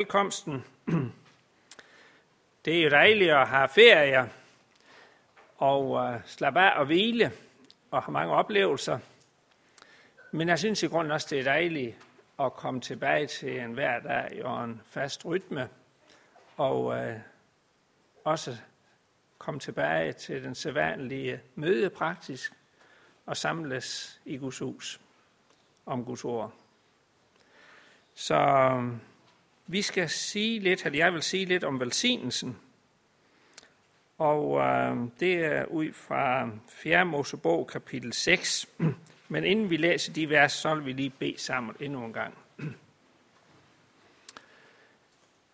velkomsten. Det er jo dejligt at have ferie og uh, slappe af og hvile og have mange oplevelser. Men jeg synes i grunden også, det er dejligt at komme tilbage til en hverdag og en fast rytme. Og øh, også komme tilbage til den sædvanlige møde praktisk og samles i Guds hus om Guds ord. Så vi skal sige lidt, eller jeg vil sige lidt om velsignelsen. Og øh, det er ud fra 4. Mosebog, kapitel 6. Men inden vi læser de vers, så vil vi lige bede sammen endnu en gang.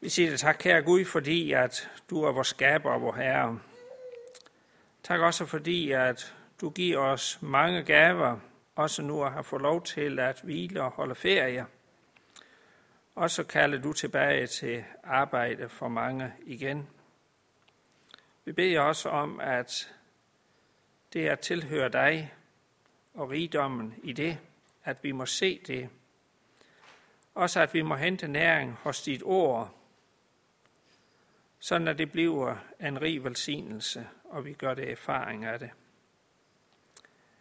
Vi siger dig tak, kære Gud, fordi at du er vores skaber og vores herre. Tak også fordi, at du giver os mange gaver, også nu at have fået lov til at hvile og holde ferie. Og så kalder du tilbage til arbejde for mange igen. Vi beder også om, at det at tilhøre dig og rigdommen i det, at vi må se det. Også at vi må hente næring hos dit ord, sådan at det bliver en rig velsignelse, og vi gør det erfaring af det.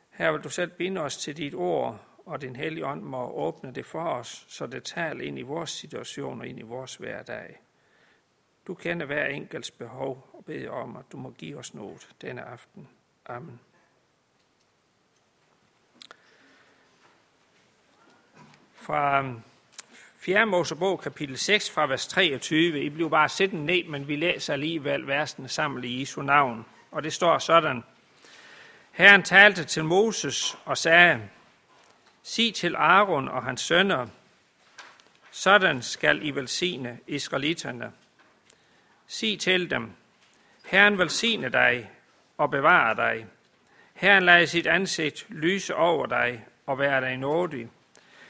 Her vil du selv binde os til dit ord, og din hellige ånd må åbne det for os, så det taler ind i vores situation og ind i vores hverdag. Du kender hver enkelts behov og beder om, at du må give os noget denne aften. Amen. Fra 4. Mosebog, kapitel 6, fra vers 23. I bliver bare siddende ned, men vi læser alligevel versene sammen i Jesu navn. Og det står sådan. Herren talte til Moses og sagde, sig til Aaron og hans sønner, sådan skal I velsigne israelitterne. Sig til dem, Herren velsigne dig og bevare dig. Herren lader sit ansigt lyse over dig og være dig nådig.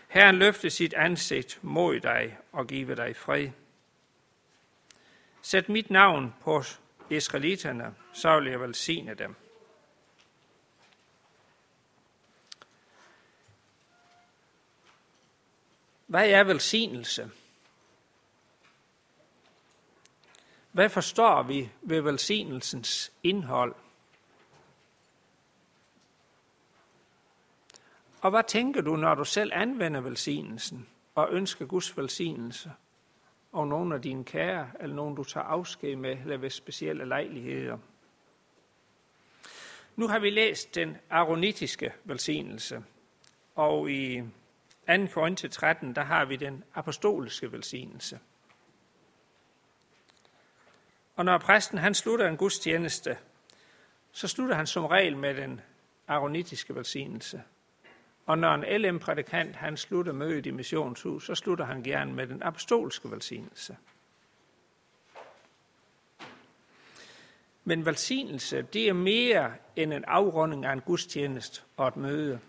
Herren løfte sit ansigt mod dig og give dig fred. Sæt mit navn på israelitterne, så vil jeg velsigne dem. Hvad er velsignelse? Hvad forstår vi ved velsignelsens indhold? Og hvad tænker du, når du selv anvender velsignelsen og ønsker Guds velsignelse? Og nogle af dine kære, eller nogen du tager afsked med, eller ved specielle lejligheder. Nu har vi læst den aronitiske velsignelse, og i 2. Korinther 13, der har vi den apostoliske velsignelse. Og når præsten han slutter en gudstjeneste, så slutter han som regel med den aronitiske velsignelse. Og når en LM-prædikant han slutter mødet i missionshus, så slutter han gerne med den apostolske velsignelse. Men velsignelse, det er mere end en afrunding af en gudstjeneste og et møde.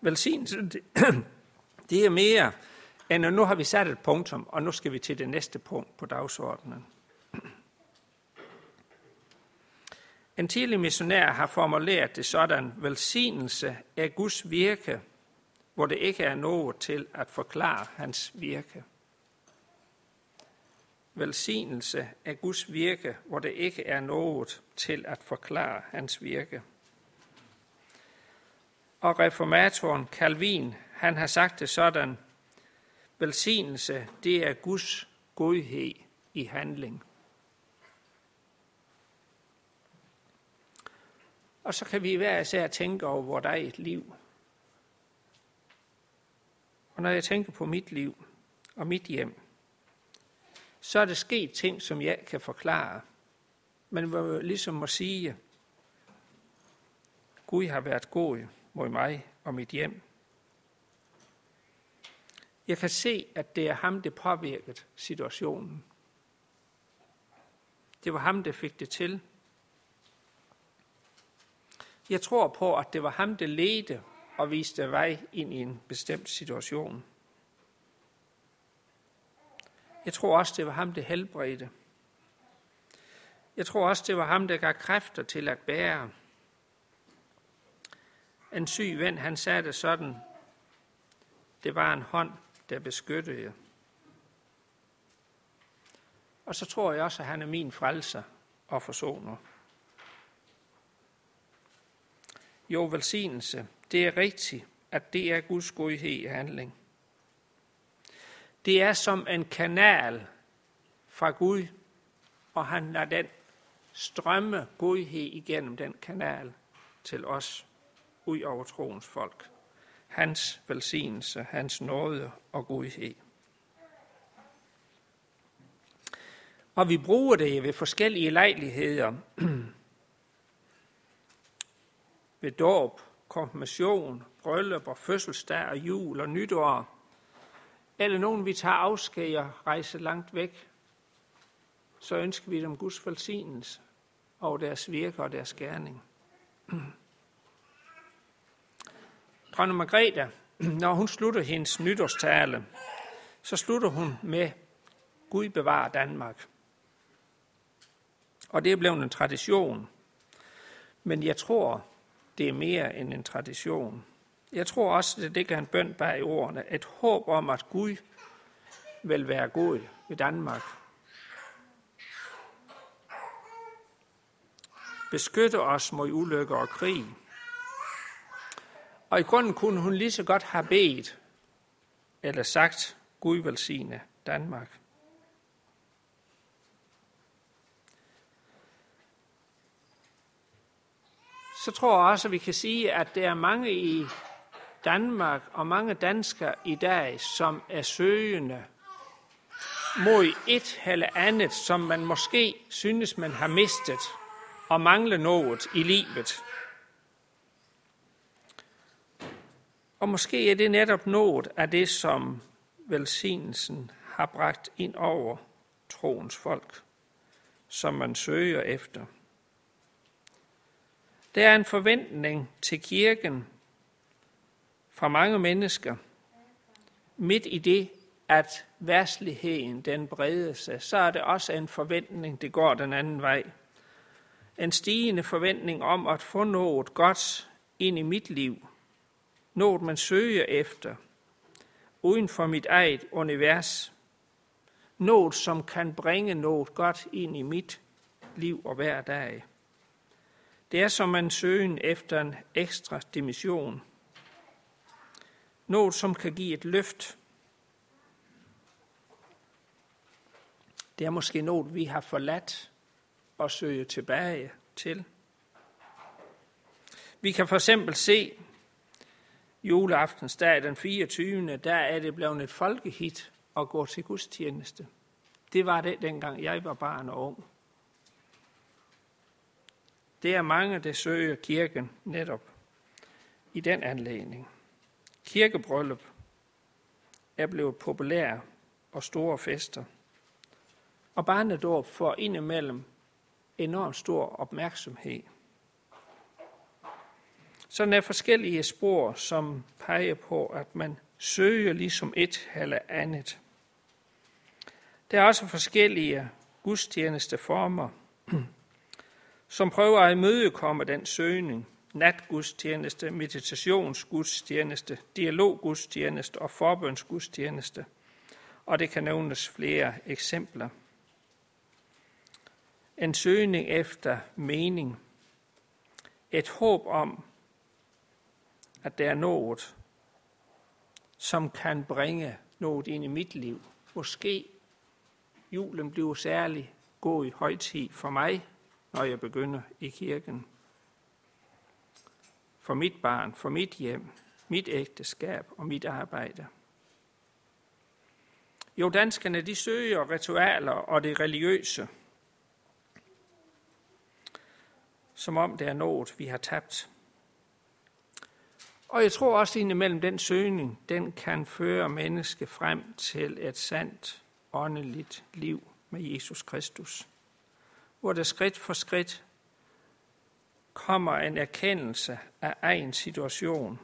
Velsignelse, det er mere end at nu har vi sat et punktum, og nu skal vi til det næste punkt på dagsordenen. En tidlig missionær har formuleret det sådan, velsignelse er Guds virke, hvor det ikke er noget til at forklare hans virke. Velsignelse er Guds virke, hvor det ikke er noget til at forklare hans virke. Og reformatoren Calvin, han har sagt det sådan, velsignelse, det er Guds godhed i handling. Og så kan vi hver især tænke over vores eget liv. Og når jeg tænker på mit liv og mit hjem, så er der sket ting, som jeg kan forklare. Men hvor ligesom må sige, Gud har været god mod mig og mit hjem. Jeg kan se, at det er ham, der påvirket situationen. Det var ham, der fik det til. Jeg tror på, at det var ham, der ledte og viste vej ind i en bestemt situation. Jeg tror også, det var ham, der helbredte. Jeg tror også, det var ham, der gav kræfter til at bære. En syg ven, han sagde det sådan, Det var en hånd, der beskyttede jer. Og så tror jeg også, at han er min frelser og forsoner. Jo, velsignelse, det er rigtigt, at det er Guds godhed i handling. Det er som en kanal fra Gud, og han lader den strømme godhed igennem den kanal til os, ud over troens folk. Hans velsignelse, hans nåde og godhed. Og vi bruger det ved forskellige lejligheder. ved dåb, konfirmation, bryllup og fødselsdag og jul og nytår. Eller nogen vi tager afsked og rejser langt væk. Så ønsker vi dem Guds velsignelse over deres virke og deres gerning. Dronning Margrethe, når hun slutter hendes nytårstale, så slutter hun med Gud bevarer Danmark. Og det er blevet en tradition. Men jeg tror, det er mere end en tradition. Jeg tror også, at det ligger en bøn bag i ordene. Et håb om, at Gud vil være god ved Danmark. Beskytte os mod ulykker og krig. Og i grunden kunne hun lige så godt have bedt, eller sagt, Gud velsigne Danmark. så tror jeg også, at vi kan sige, at der er mange i Danmark og mange danskere i dag, som er søgende mod et eller andet, som man måske synes, man har mistet og mangler noget i livet. Og måske er det netop noget af det, som velsignelsen har bragt ind over troens folk, som man søger efter. Der er en forventning til kirken fra mange mennesker, midt i det, at værsligheden den breder sig, så er det også en forventning, det går den anden vej. En stigende forventning om at få noget godt ind i mit liv. Noget, man søger efter, uden for mit eget univers. Noget, som kan bringe noget godt ind i mit liv og hver dag. Det er som man søgen efter en ekstra dimension. Noget, som kan give et løft. Det er måske noget, vi har forladt og søger tilbage til. Vi kan for eksempel se juleaftensdag den 24. Der er det blevet et folkehit at gå til gudstjeneste. Det var det, dengang jeg var barn og ung. Det er mange, der søger kirken netop i den anledning. Kirkebryllup er blevet populær og store fester. Og barnedåb får indimellem enormt stor opmærksomhed. Sådan er forskellige spor, som peger på, at man søger ligesom et eller andet. Der er også forskellige gudstjenesteformer, som prøver at imødekomme den søgning, natgudstjeneste, meditationsgudstjeneste, dialoggudstjeneste og forbønsgudstjeneste. Og det kan nævnes flere eksempler. En søgning efter mening. Et håb om, at der er noget, som kan bringe noget ind i mit liv. Måske julen bliver særlig god i højtid for mig, når jeg begynder i kirken. For mit barn, for mit hjem, mit ægteskab og mit arbejde. Jo, danskerne de søger ritualer og det religiøse, som om det er noget, vi har tabt. Og jeg tror også indimellem den søgning, den kan føre menneske frem til et sandt åndeligt liv med Jesus Kristus hvor der skridt for skridt kommer en erkendelse af egen situation.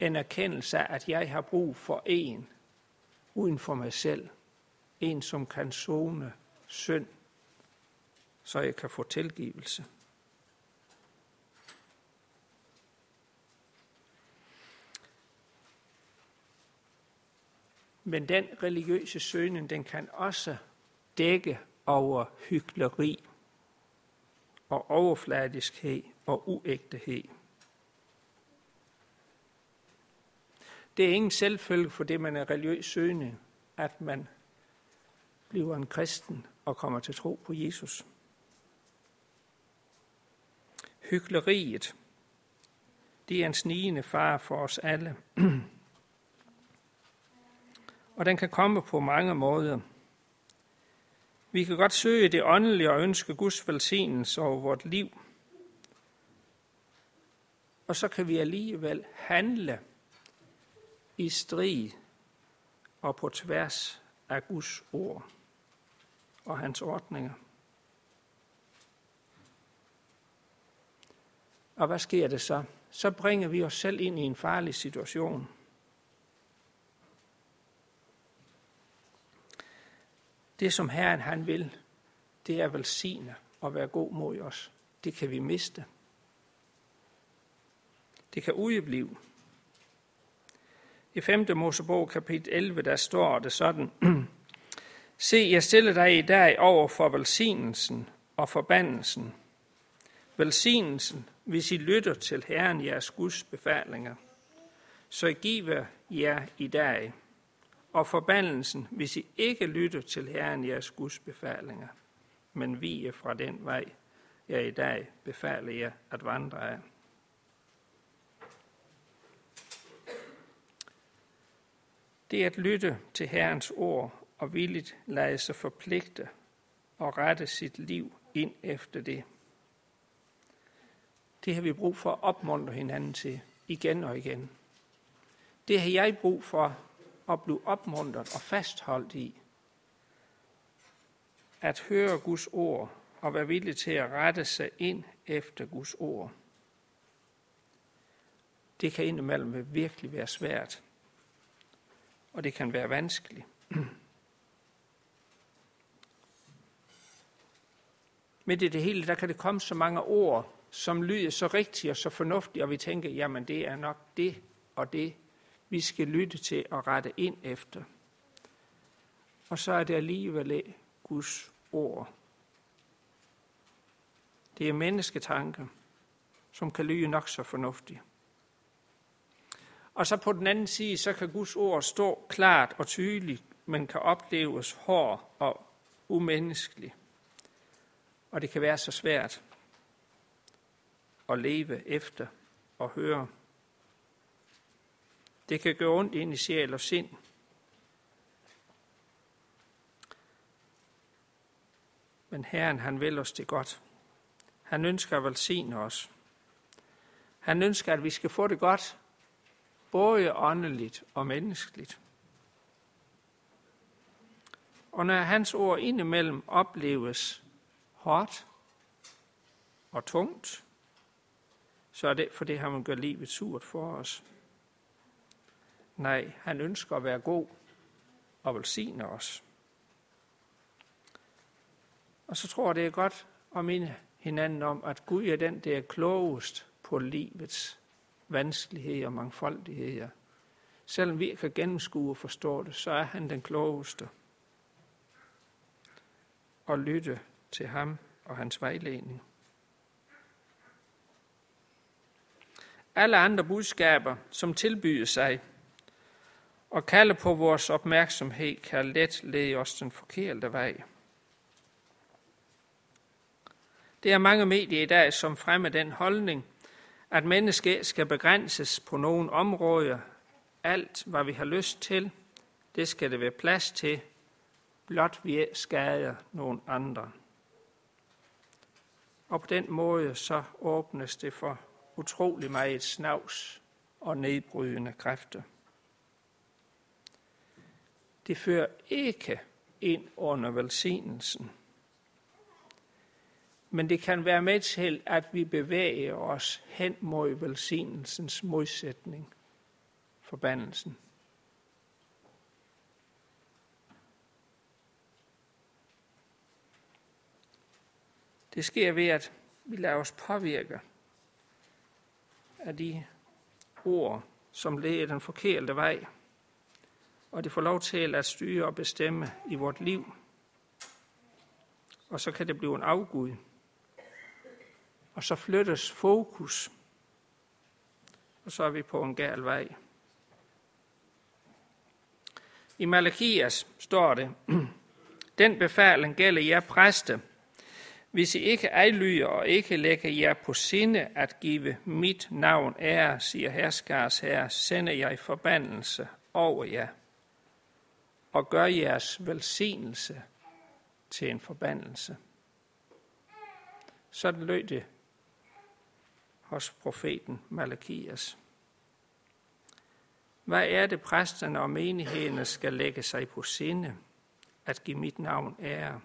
En erkendelse af, at jeg har brug for en uden for mig selv. En, som kan zone synd, så jeg kan få tilgivelse. Men den religiøse søgning, den kan også dække over hykleri og overfladiskhed og uægtehed. Det er ingen selvfølge for det, man er religiøs søgende, at man bliver en kristen og kommer til tro på Jesus. Hykleriet, det er en snigende far for os alle. og den kan komme på mange måder. Vi kan godt søge det åndelige og ønske Guds velsignelse over vort liv. Og så kan vi alligevel handle i strid og på tværs af Guds ord og hans ordninger. Og hvad sker det så? Så bringer vi os selv ind i en farlig situation. Det, som Herren han vil, det er velsigne og være god mod os. Det kan vi miste. Det kan udeblive. I 5. Mosebog kapitel 11, der står det sådan. Se, jeg stiller dig i dag over for velsignelsen og forbandelsen. Velsignelsen, hvis I lytter til Herren jeres Guds befalinger. Så giver jer i dag. Og forbandelsen, hvis I ikke lytter til Herren jeres Guds befalinger, men vi er fra den vej, jeg i dag befaler jer at vandre af. Det at lytte til Herrens ord og villigt lade sig forpligte og rette sit liv ind efter det. Det har vi brug for at opmuntre hinanden til igen og igen. Det har jeg brug for at blive opmuntret og fastholdt i. At høre Guds ord og være villig til at rette sig ind efter Guds ord. Det kan indimellem virkelig være svært og det kan være vanskeligt. Men i det hele, der kan det komme så mange ord, som lyder så rigtige og så fornuftige, og vi tænker, jamen det er nok det og det, vi skal lytte til og rette ind efter. Og så er det alligevel Guds ord. Det er mennesketanker, som kan lyde nok så fornuftige. Og så på den anden side, så kan Guds ord stå klart og tydeligt, men kan opleves hård og umenneskelig. Og det kan være så svært at leve efter og høre. Det kan gøre ondt ind i sjæl og sind. Men Herren, han vil os det godt. Han ønsker at velsigne os. Han ønsker, at vi skal få det godt, både åndeligt og menneskeligt. Og når hans ord indimellem opleves hårdt og tungt, så er det, for det han gør livet surt for os. Nej, han ønsker at være god og velsigne os. Og så tror jeg, det er godt at minde hinanden om, at Gud er den, der er klogest på livets vanskeligheder og mangfoldigheder. Selvom vi ikke kan gennemskue og forstå det, så er han den klogeste. Og lytte til ham og hans vejledning. Alle andre budskaber, som tilbyder sig og kalde på vores opmærksomhed, kan let lede os den forkerte vej. Det er mange medier i dag, som fremmer den holdning, at mennesket skal begrænses på nogle områder. Alt, hvad vi har lyst til, det skal det være plads til, blot vi skader nogen andre. Og på den måde så åbnes det for utrolig meget snavs og nedbrydende kræfter. Det fører ikke ind under velsignelsen men det kan være med til, at vi bevæger os hen mod velsignelsens modsætning, forbandelsen. Det sker ved, at vi lader os påvirke af de ord, som leder den forkerte vej, og det får lov til at styre og bestemme i vort liv. Og så kan det blive en afgud. Og så flyttes fokus, og så er vi på en gal vej. I Malakias står det, den befaling gælder jer præste, hvis I ikke ejlyger og ikke lægger jer på sinde at give mit navn ære, siger herskars herre, sender jeg forbandelse over jer og gør jeres velsignelse til en forbandelse. Sådan lød det hos profeten Malakias. Hvad er det, præsterne og menighederne skal lægge sig på sinde, at give mit navn ære?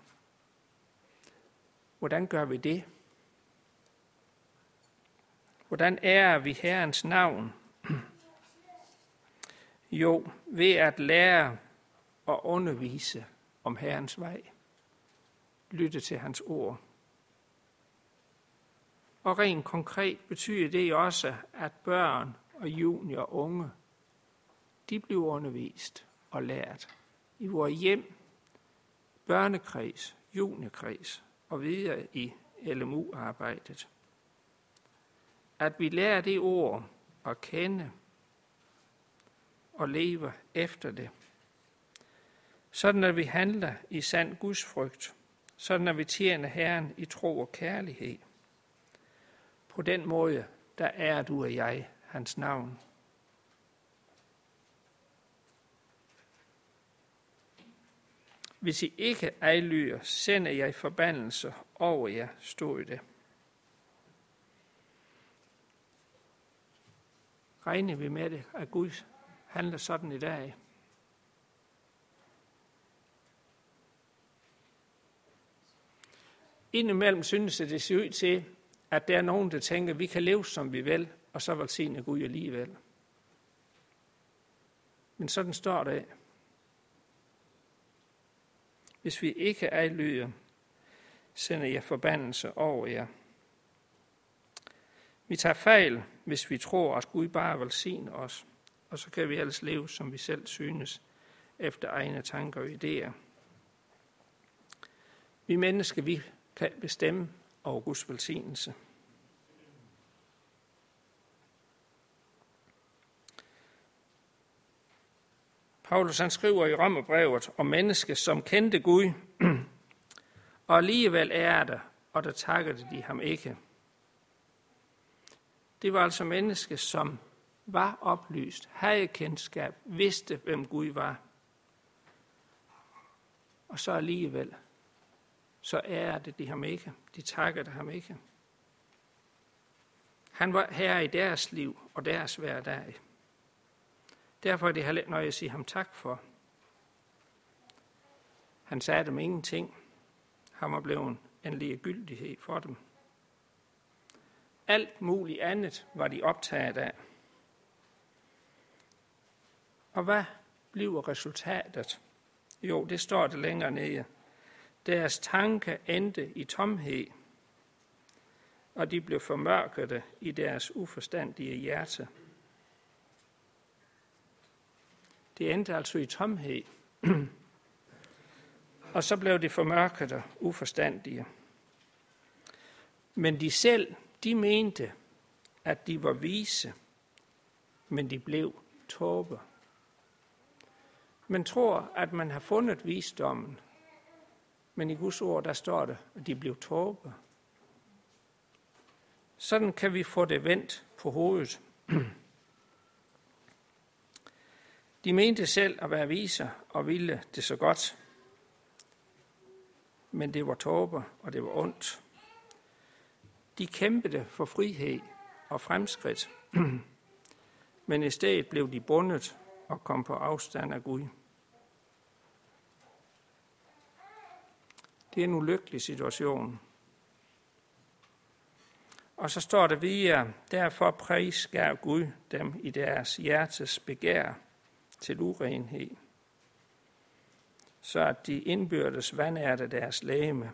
Hvordan gør vi det? Hvordan ærer vi Herrens navn? Jo, ved at lære og undervise om Herrens vej. Lytte til hans ord. Og rent konkret betyder det også, at børn og junior og unge, de bliver undervist og lært i vores hjem, børnekreds, juniorkreds og videre i LMU-arbejdet. At vi lærer det ord at kende og leve efter det. Sådan at vi handler i sand Guds frygt. Sådan at vi tjener Herren i tro og kærlighed. På den måde, der er du og jeg hans navn. Hvis I ikke ejlyder, sender jeg forbandelse over jer, stod det. Regner vi med det, at Gud handler sådan i dag? Indimellem synes det, det ser ud til, at der er nogen, der tænker, at vi kan leve, som vi vil, og så velsigne Gud alligevel. Men sådan står det Hvis vi ikke ejlyder, sender jeg forbandelse over jer. Vi tager fejl, hvis vi tror, at Gud bare velsigner os, og så kan vi ellers leve, som vi selv synes, efter egne tanker og idéer. Vi mennesker, vi kan bestemme over Guds velsignelse. Paulus han skriver i Romerbrevet om mennesker, som kendte Gud, og alligevel er der, og der takkede de ham ikke. Det var altså mennesker, som var oplyst, havde kendskab, vidste, hvem Gud var. Og så alligevel, så er det de ham ikke. De takker ham ikke. Han var her i deres liv og deres hverdag. Derfor er det heller ikke noget, jeg siger ham tak for. Han sagde dem ingenting. Han var blevet en ligegyldighed for dem. Alt muligt andet var de optaget af. Og hvad bliver resultatet? Jo, det står det længere nede. Deres tanke endte i tomhed, og de blev formørkede i deres uforstandige hjerte. Det endte altså i tomhed. og så blev det formørkede og uforstandige. Men de selv, de mente, at de var vise, men de blev tåber. Man tror, at man har fundet visdommen, men i Guds ord, der står det, at de blev tåbe. Sådan kan vi få det vendt på hovedet. De mente selv at være viser og ville det så godt. Men det var tåber, og det var ondt. De kæmpede for frihed og fremskridt, men i stedet blev de bundet og kom på afstand af Gud. Det er en ulykkelig situation. Og så står der videre, derfor prisgav Gud dem i deres hjertes begær til urenhed, så at de indbyrdes vandærte deres læme.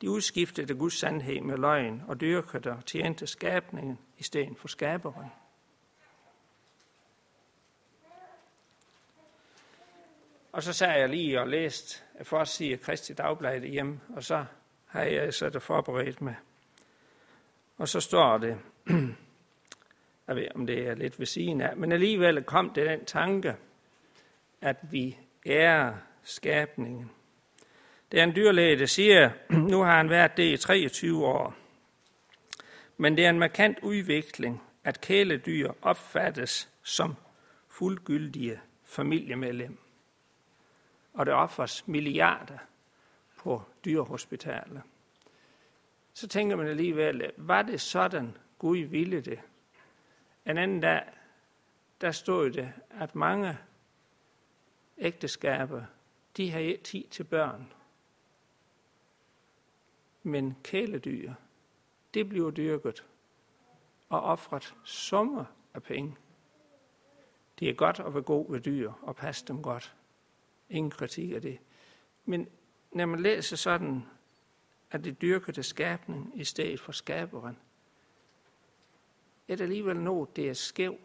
De udskiftede Guds sandhed med løgn og dyrkede og tjente skabningen i stedet for skaberen. Og så sagde jeg lige og læste for at sige Kristi Dagblad hjem, og så har jeg så det forberedt med. Og så står det, jeg ved om det er lidt ved siden af, men alligevel kom det den tanke, at vi er skabningen. Det er en dyrlæge, der siger, nu har han været det i 23 år. Men det er en markant udvikling, at kæledyr opfattes som fuldgyldige familiemedlem. Og der offres milliarder på dyrehospitaler. Så tænker man alligevel, var det sådan, Gud ville det? En anden dag, der stod det, at mange ægteskaber, de har tid til børn. Men kæledyr, det bliver dyrket og offret summer af penge. Det er godt at være god ved dyr og passe dem godt. Ingen kritik af det. Men når man læser sådan, at det dyrker det skabning i stedet for skaberen, er det alligevel noget, det er skæv,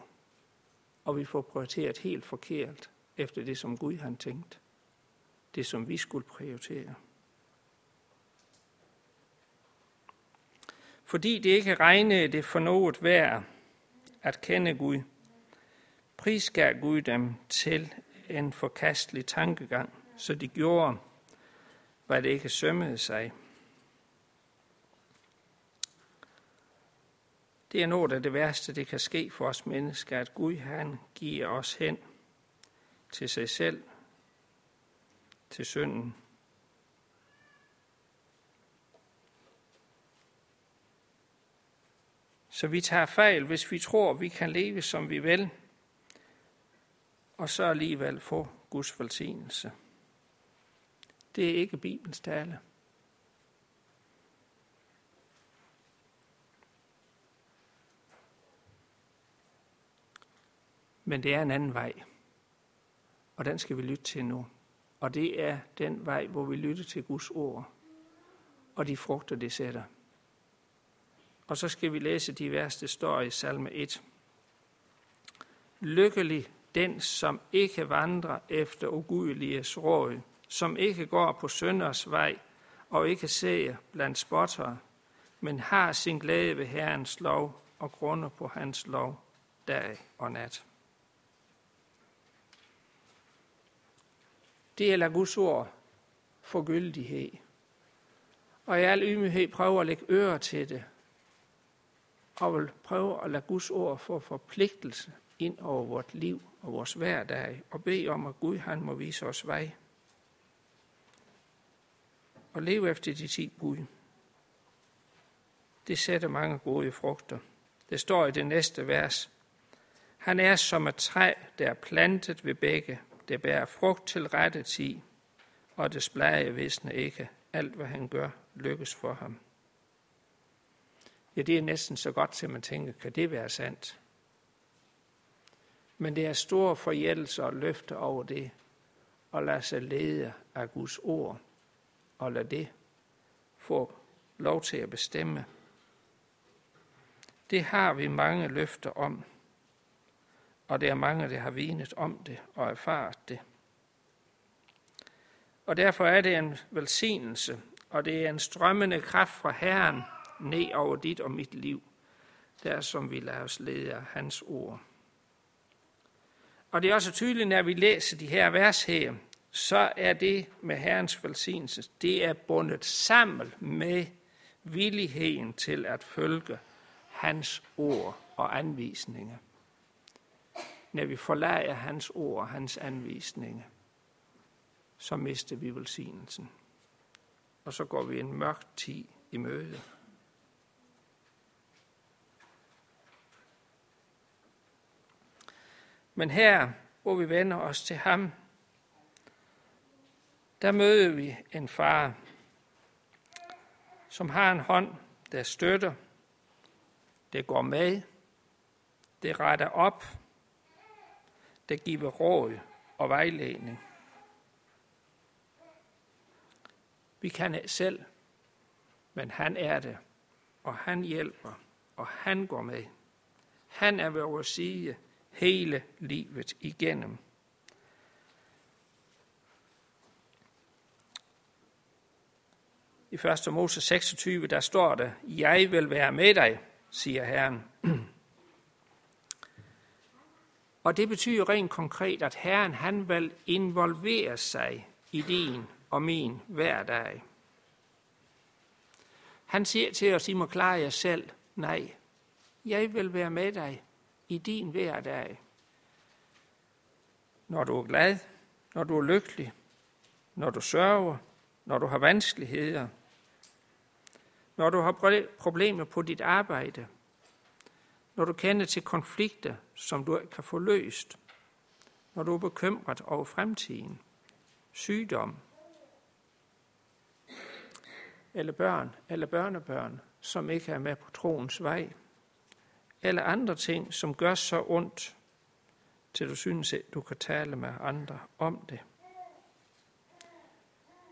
og vi får prioriteret helt forkert efter det, som Gud han tænkt. Det, som vi skulle prioritere. Fordi det ikke regnede det for noget værd at kende Gud, prisgav Gud dem til en forkastelig tankegang, så de gjorde, hvad det ikke sømmede sig. Det er noget af det værste, det kan ske for os mennesker, at Gud han giver os hen til sig selv, til synden. Så vi tager fejl, hvis vi tror, vi kan leve, som vi vil, og så alligevel få Guds velsignelse. Det er ikke Bibelens tale. Men det er en anden vej, og den skal vi lytte til nu. Og det er den vej, hvor vi lytter til Guds ord, og de frugter, det sætter. Og så skal vi læse de værste står i salme 1. Lykkelig den, som ikke vandrer efter ugudeliges råd, som ikke går på sønders vej og ikke ser blandt spottere, men har sin glæde ved Herrens lov og grunder på hans lov dag og nat. Det er Guds ord for gyldighed. Og i al ydmyghed prøver at lægge øre til det, og vil prøve at lade Guds ord få forpligtelse ind over vort liv og vores hverdag, og bede om, at Gud han må vise os vej. Og leve efter de ti bud. Det sætter mange gode frugter. Det står i det næste vers. Han er som et træ, der er plantet ved begge, der bærer frugt til rette tid, og det blade visne ikke. Alt, hvad han gør, lykkes for ham. Ja, det er næsten så godt til, man tænker, kan det være sandt? Men det er store forjældelser og løfter over det, og lade sig lede af Guds ord, og lade det få lov til at bestemme. Det har vi mange løfter om, og det er mange, der har vinet om det og erfaret det. Og derfor er det en velsignelse, og det er en strømmende kraft fra Herren ned over dit og mit liv, der som vi lader os lede af hans ord. Og det er også tydeligt, når vi læser de her vers her, så er det med Herrens velsignelse, det er bundet sammen med villigheden til at følge hans ord og anvisninger. Når vi forlader hans ord og hans anvisninger, så mister vi velsignelsen. Og så går vi en mørk tid i møde. Men her, hvor vi vender os til ham, der møder vi en far, som har en hånd, der støtter, det går med, det retter op, det giver råd og vejledning. Vi kan ikke selv, men han er det, og han hjælper, og han går med. Han er ved vores side hele livet igennem. I 1. Mose 26, der står det, Jeg vil være med dig, siger Herren. Og det betyder rent konkret, at Herren han vil involvere sig i din og min hverdag. Han siger til os, I må klare jer selv. Nej, jeg vil være med dig i din hverdag. Når du er glad, når du er lykkelig, når du sørger, når du har vanskeligheder, når du har problemer på dit arbejde, når du kender til konflikter, som du kan få løst, når du er bekymret over fremtiden, sygdom, eller børn eller børnebørn, som ikke er med på troens vej, eller andre ting, som gør så ondt, til du synes, at du kan tale med andre om det.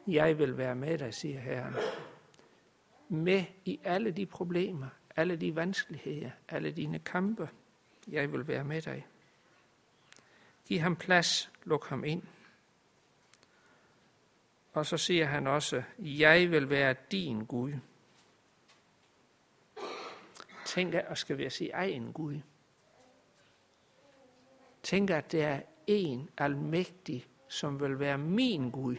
Jeg vil være med dig, siger Herren. Med i alle de problemer, alle de vanskeligheder, alle dine kampe. Jeg vil være med dig. Giv ham plads, luk ham ind. Og så siger han også, jeg vil være din Gud. Tænk at skal vi sige egen Gud. Tænk at det er en almægtig, som vil være min Gud.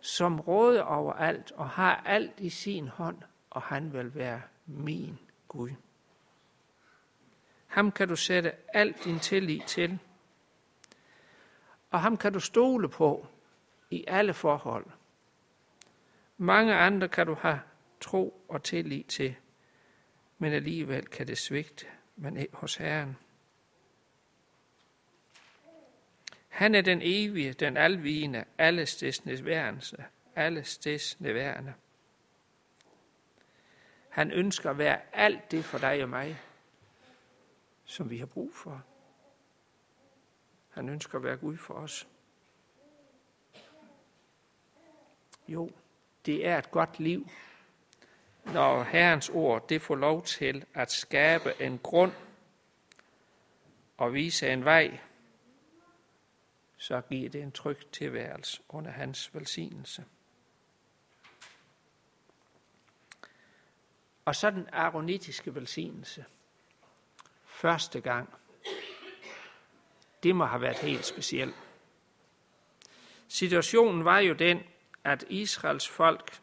Som råder over alt og har alt i sin hånd, og han vil være min Gud. Ham kan du sætte alt din tillid til. Og ham kan du stole på i alle forhold. Mange andre kan du have tro og tillid til, men alligevel kan det svigte, men hos Herren. Han er den evige, den alvigende, alle stes nærværende, alle. Han ønsker at være alt det for dig og mig, som vi har brug for. Han ønsker at være Gud for os. Jo, det er et godt liv, når Herrens ord det får lov til at skabe en grund og vise en vej, så giver det en tryg tilværelse under hans velsignelse. Og så den aronitiske velsignelse. Første gang. Det må have været helt specielt. Situationen var jo den, at Israels folk,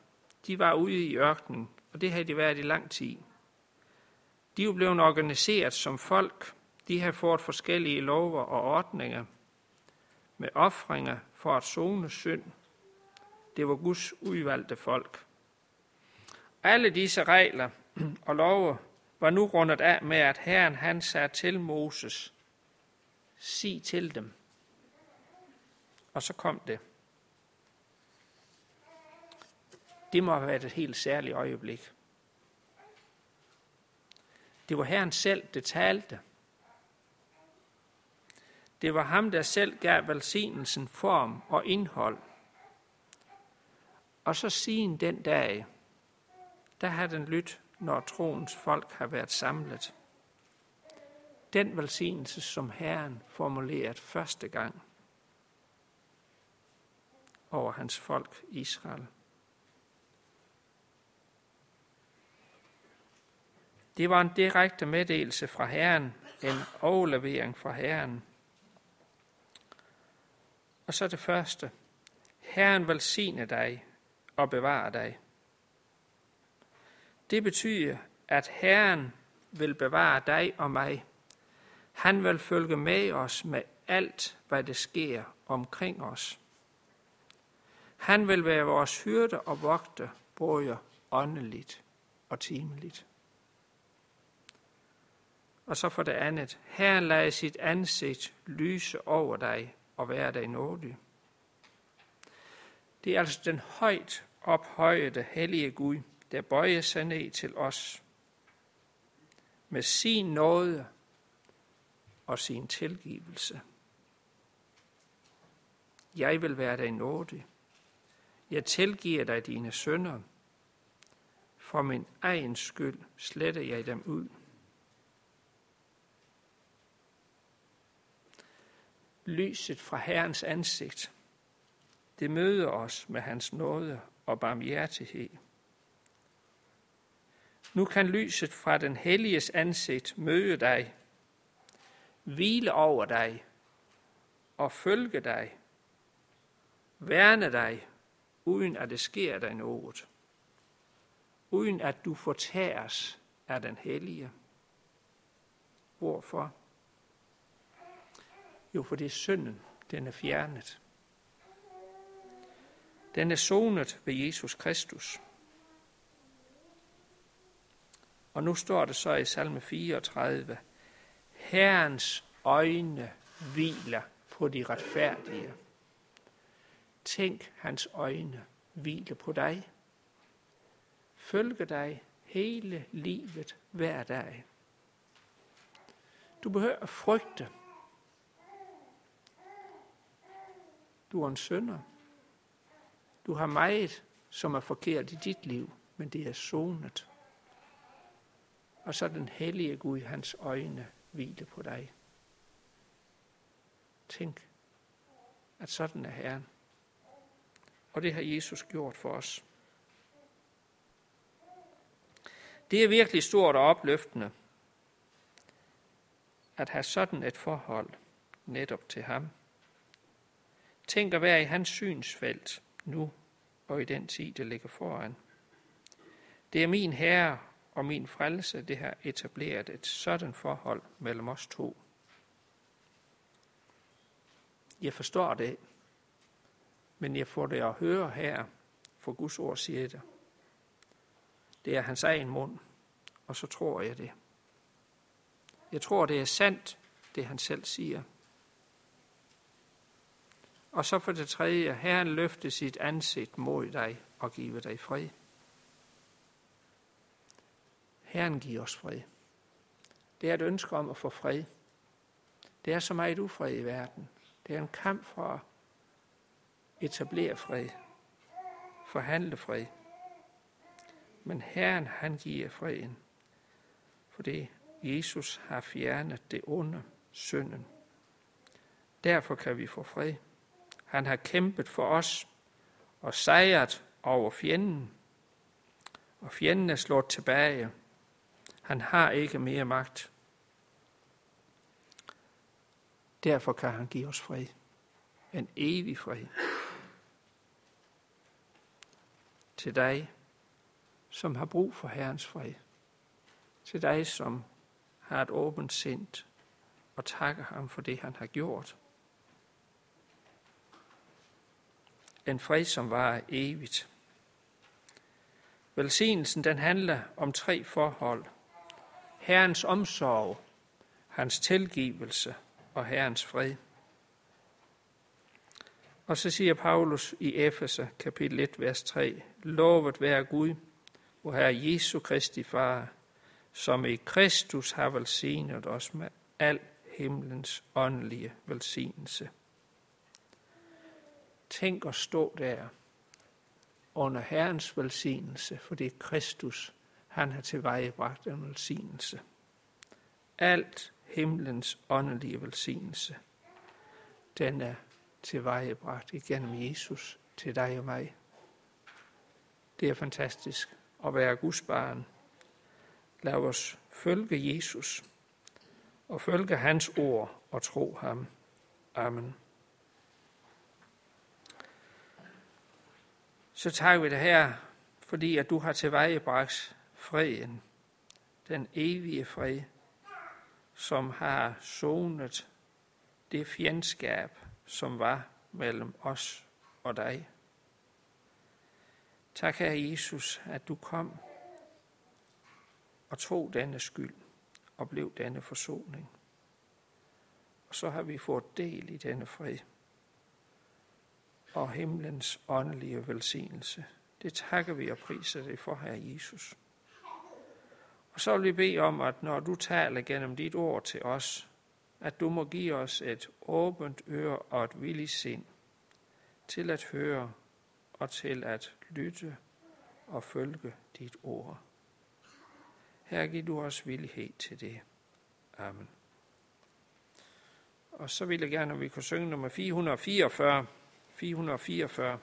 de var ude i ørkenen, og det havde de været i lang tid. De er blevet organiseret som folk. De har fået forskellige lover og ordninger med ofringer for at zone synd. Det var Guds udvalgte folk. Alle disse regler og love var nu rundet af med, at Herren han sagde til Moses, sig til dem. Og så kom det. Det må have været et helt særligt øjeblik. Det var Herren selv, der talte. Det var ham, der selv gav velsignelsen form og indhold. Og så siden den dag, der har den lyttet, når troens folk har været samlet. Den velsignelse, som Herren formuleret første gang over hans folk Israel. Det var en direkte meddelelse fra Herren, en overlevering fra Herren. Og så det første. Herren velsigne dig og bevare dig. Det betyder, at Herren vil bevare dig og mig. Han vil følge med os med alt, hvad der sker omkring os. Han vil være vores hyrde og vogte, både åndeligt og timeligt. Og så for det andet, Herren lader sit ansigt lyse over dig og være dig nådig. Det er altså den højt ophøjede hellige Gud, der bøjer sig ned til os med sin nåde og sin tilgivelse. Jeg vil være dig nådig. Jeg tilgiver dig dine sønder. For min egen skyld sletter jeg dem ud. lyset fra Herrens ansigt. Det møder os med hans nåde og barmhjertighed. Nu kan lyset fra den helliges ansigt møde dig, hvile over dig og følge dig, værne dig, uden at det sker dig noget, uden at du fortæres af den hellige. Hvorfor? Jo, for det er synden, den er fjernet. Den er sonet ved Jesus Kristus. Og nu står det så i salme 34, Herrens øjne hviler på de retfærdige. Tænk hans øjne hviler på dig. Følge dig hele livet hver dag. Du behøver at frygte. Du er en sønder. Du har meget, som er forkert i dit liv, men det er sonet. Og så den hellige Gud, hans øjne, hvile på dig. Tænk, at sådan er Herren. Og det har Jesus gjort for os. Det er virkelig stort og opløftende at have sådan et forhold netop til ham. Tænk at være i hans synsfelt nu og i den tid, der ligger foran. Det er min herre og min frelse, det har etableret et sådan forhold mellem os to. Jeg forstår det, men jeg får det at høre her, for Guds ord siger det. Det er hans egen mund, og så tror jeg det. Jeg tror, det er sandt, det han selv siger. Og så for det tredje, Herren løfte sit ansigt mod dig og give dig fred. Herren giver os fred. Det er et ønske om at få fred. Det er så meget ufred i verden. Det er en kamp for at etablere fred, forhandle fred. Men Herren, han giver freden, fordi Jesus har fjernet det onde, synden. Derfor kan vi få fred. Han har kæmpet for os og sejret over fjenden. Og fjenden er slået tilbage. Han har ikke mere magt. Derfor kan han give os fred. En evig fred. Til dig, som har brug for Herrens fred. Til dig, som har et åbent sind og takker ham for det, han har gjort. En fred, som var evigt. Velsignelsen, den handler om tre forhold. Herrens omsorg, hans tilgivelse og Herrens fred. Og så siger Paulus i Efeser kapitel 1, vers 3, Lovet være Gud, hvor Herre Jesu Kristi Far, som i Kristus har velsignet os med al himlens åndelige velsignelse. Tænk at stå der under Herrens velsignelse, for det er Kristus, han har tilvejebragt en velsignelse. Alt himlens åndelige velsignelse, den er tilvejebragt igennem Jesus til dig og mig. Det er fantastisk at være Guds barn. Lad os følge Jesus og følge hans ord og tro ham. Amen. Så tager vi det her, fordi at du har tilvejebragt freden, den evige fred, som har sonet det fjendskab, som var mellem os og dig. Tak, Herre Jesus, at du kom og tog denne skyld og blev denne forsoning. Og så har vi fået del i denne fred og himlens åndelige velsignelse. Det takker vi og priser dig for, Herre Jesus. Og så vil vi bede om, at når du taler gennem dit ord til os, at du må give os et åbent øre og et villigt sind til at høre og til at lytte og følge dit ord. Her giv du os villighed til det. Amen. Og så vil jeg gerne, at vi kunne synge nummer 444. 444.